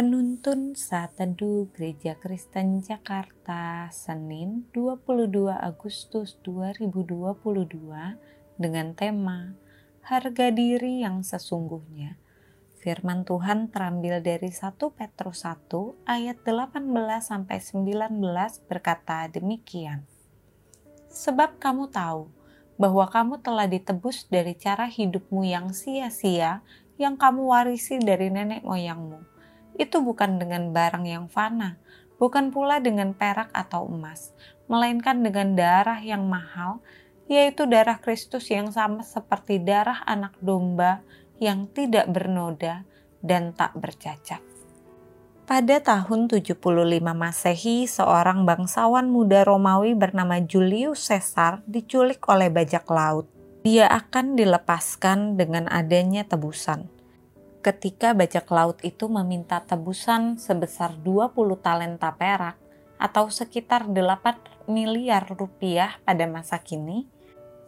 Penuntun Saat Teduh Gereja Kristen Jakarta Senin 22 Agustus 2022 dengan tema Harga Diri yang Sesungguhnya. Firman Tuhan terambil dari 1 Petrus 1 ayat 18 sampai 19 berkata demikian. Sebab kamu tahu bahwa kamu telah ditebus dari cara hidupmu yang sia-sia yang kamu warisi dari nenek moyangmu itu bukan dengan barang yang fana, bukan pula dengan perak atau emas, melainkan dengan darah yang mahal, yaitu darah Kristus yang sama seperti darah anak domba yang tidak bernoda dan tak bercacat. Pada tahun 75 Masehi, seorang bangsawan muda Romawi bernama Julius Caesar diculik oleh bajak laut. Dia akan dilepaskan dengan adanya tebusan ketika bajak laut itu meminta tebusan sebesar 20 talenta perak atau sekitar 8 miliar rupiah pada masa kini,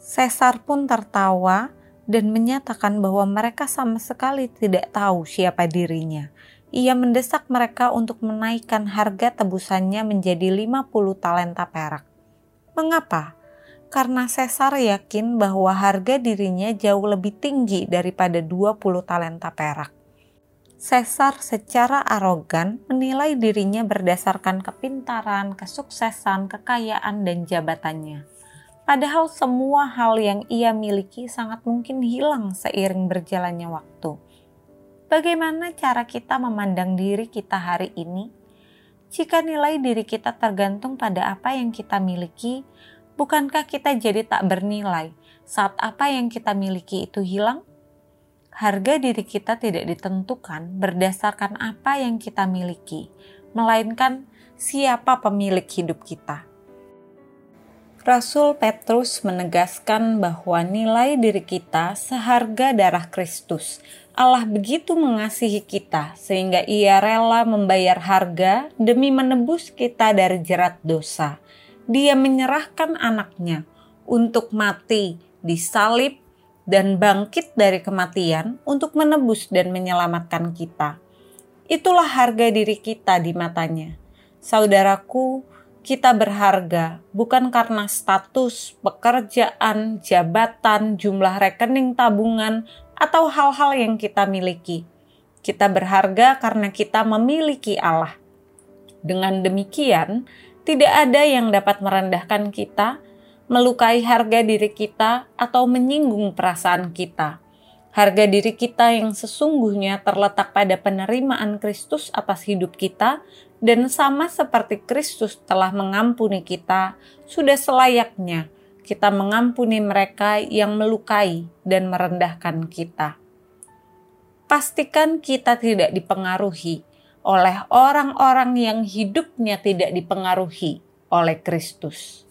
Caesar pun tertawa dan menyatakan bahwa mereka sama sekali tidak tahu siapa dirinya. Ia mendesak mereka untuk menaikkan harga tebusannya menjadi 50 talenta perak. Mengapa? Karena Caesar yakin bahwa harga dirinya jauh lebih tinggi daripada 20 talenta perak. Caesar secara arogan menilai dirinya berdasarkan kepintaran, kesuksesan, kekayaan, dan jabatannya. Padahal semua hal yang ia miliki sangat mungkin hilang seiring berjalannya waktu. Bagaimana cara kita memandang diri kita hari ini? Jika nilai diri kita tergantung pada apa yang kita miliki, bukankah kita jadi tak bernilai saat apa yang kita miliki itu hilang? Harga diri kita tidak ditentukan berdasarkan apa yang kita miliki, melainkan siapa pemilik hidup kita. Rasul Petrus menegaskan bahwa nilai diri kita seharga darah Kristus. Allah begitu mengasihi kita sehingga ia rela membayar harga demi menebus kita dari jerat dosa dia menyerahkan anaknya untuk mati, disalib, dan bangkit dari kematian untuk menebus dan menyelamatkan kita. Itulah harga diri kita di matanya. Saudaraku, kita berharga bukan karena status, pekerjaan, jabatan, jumlah rekening tabungan, atau hal-hal yang kita miliki. Kita berharga karena kita memiliki Allah. Dengan demikian, tidak ada yang dapat merendahkan kita, melukai harga diri kita, atau menyinggung perasaan kita. Harga diri kita yang sesungguhnya terletak pada penerimaan Kristus atas hidup kita, dan sama seperti Kristus telah mengampuni kita, sudah selayaknya kita mengampuni mereka yang melukai dan merendahkan kita. Pastikan kita tidak dipengaruhi oleh orang-orang yang hidupnya tidak dipengaruhi oleh Kristus.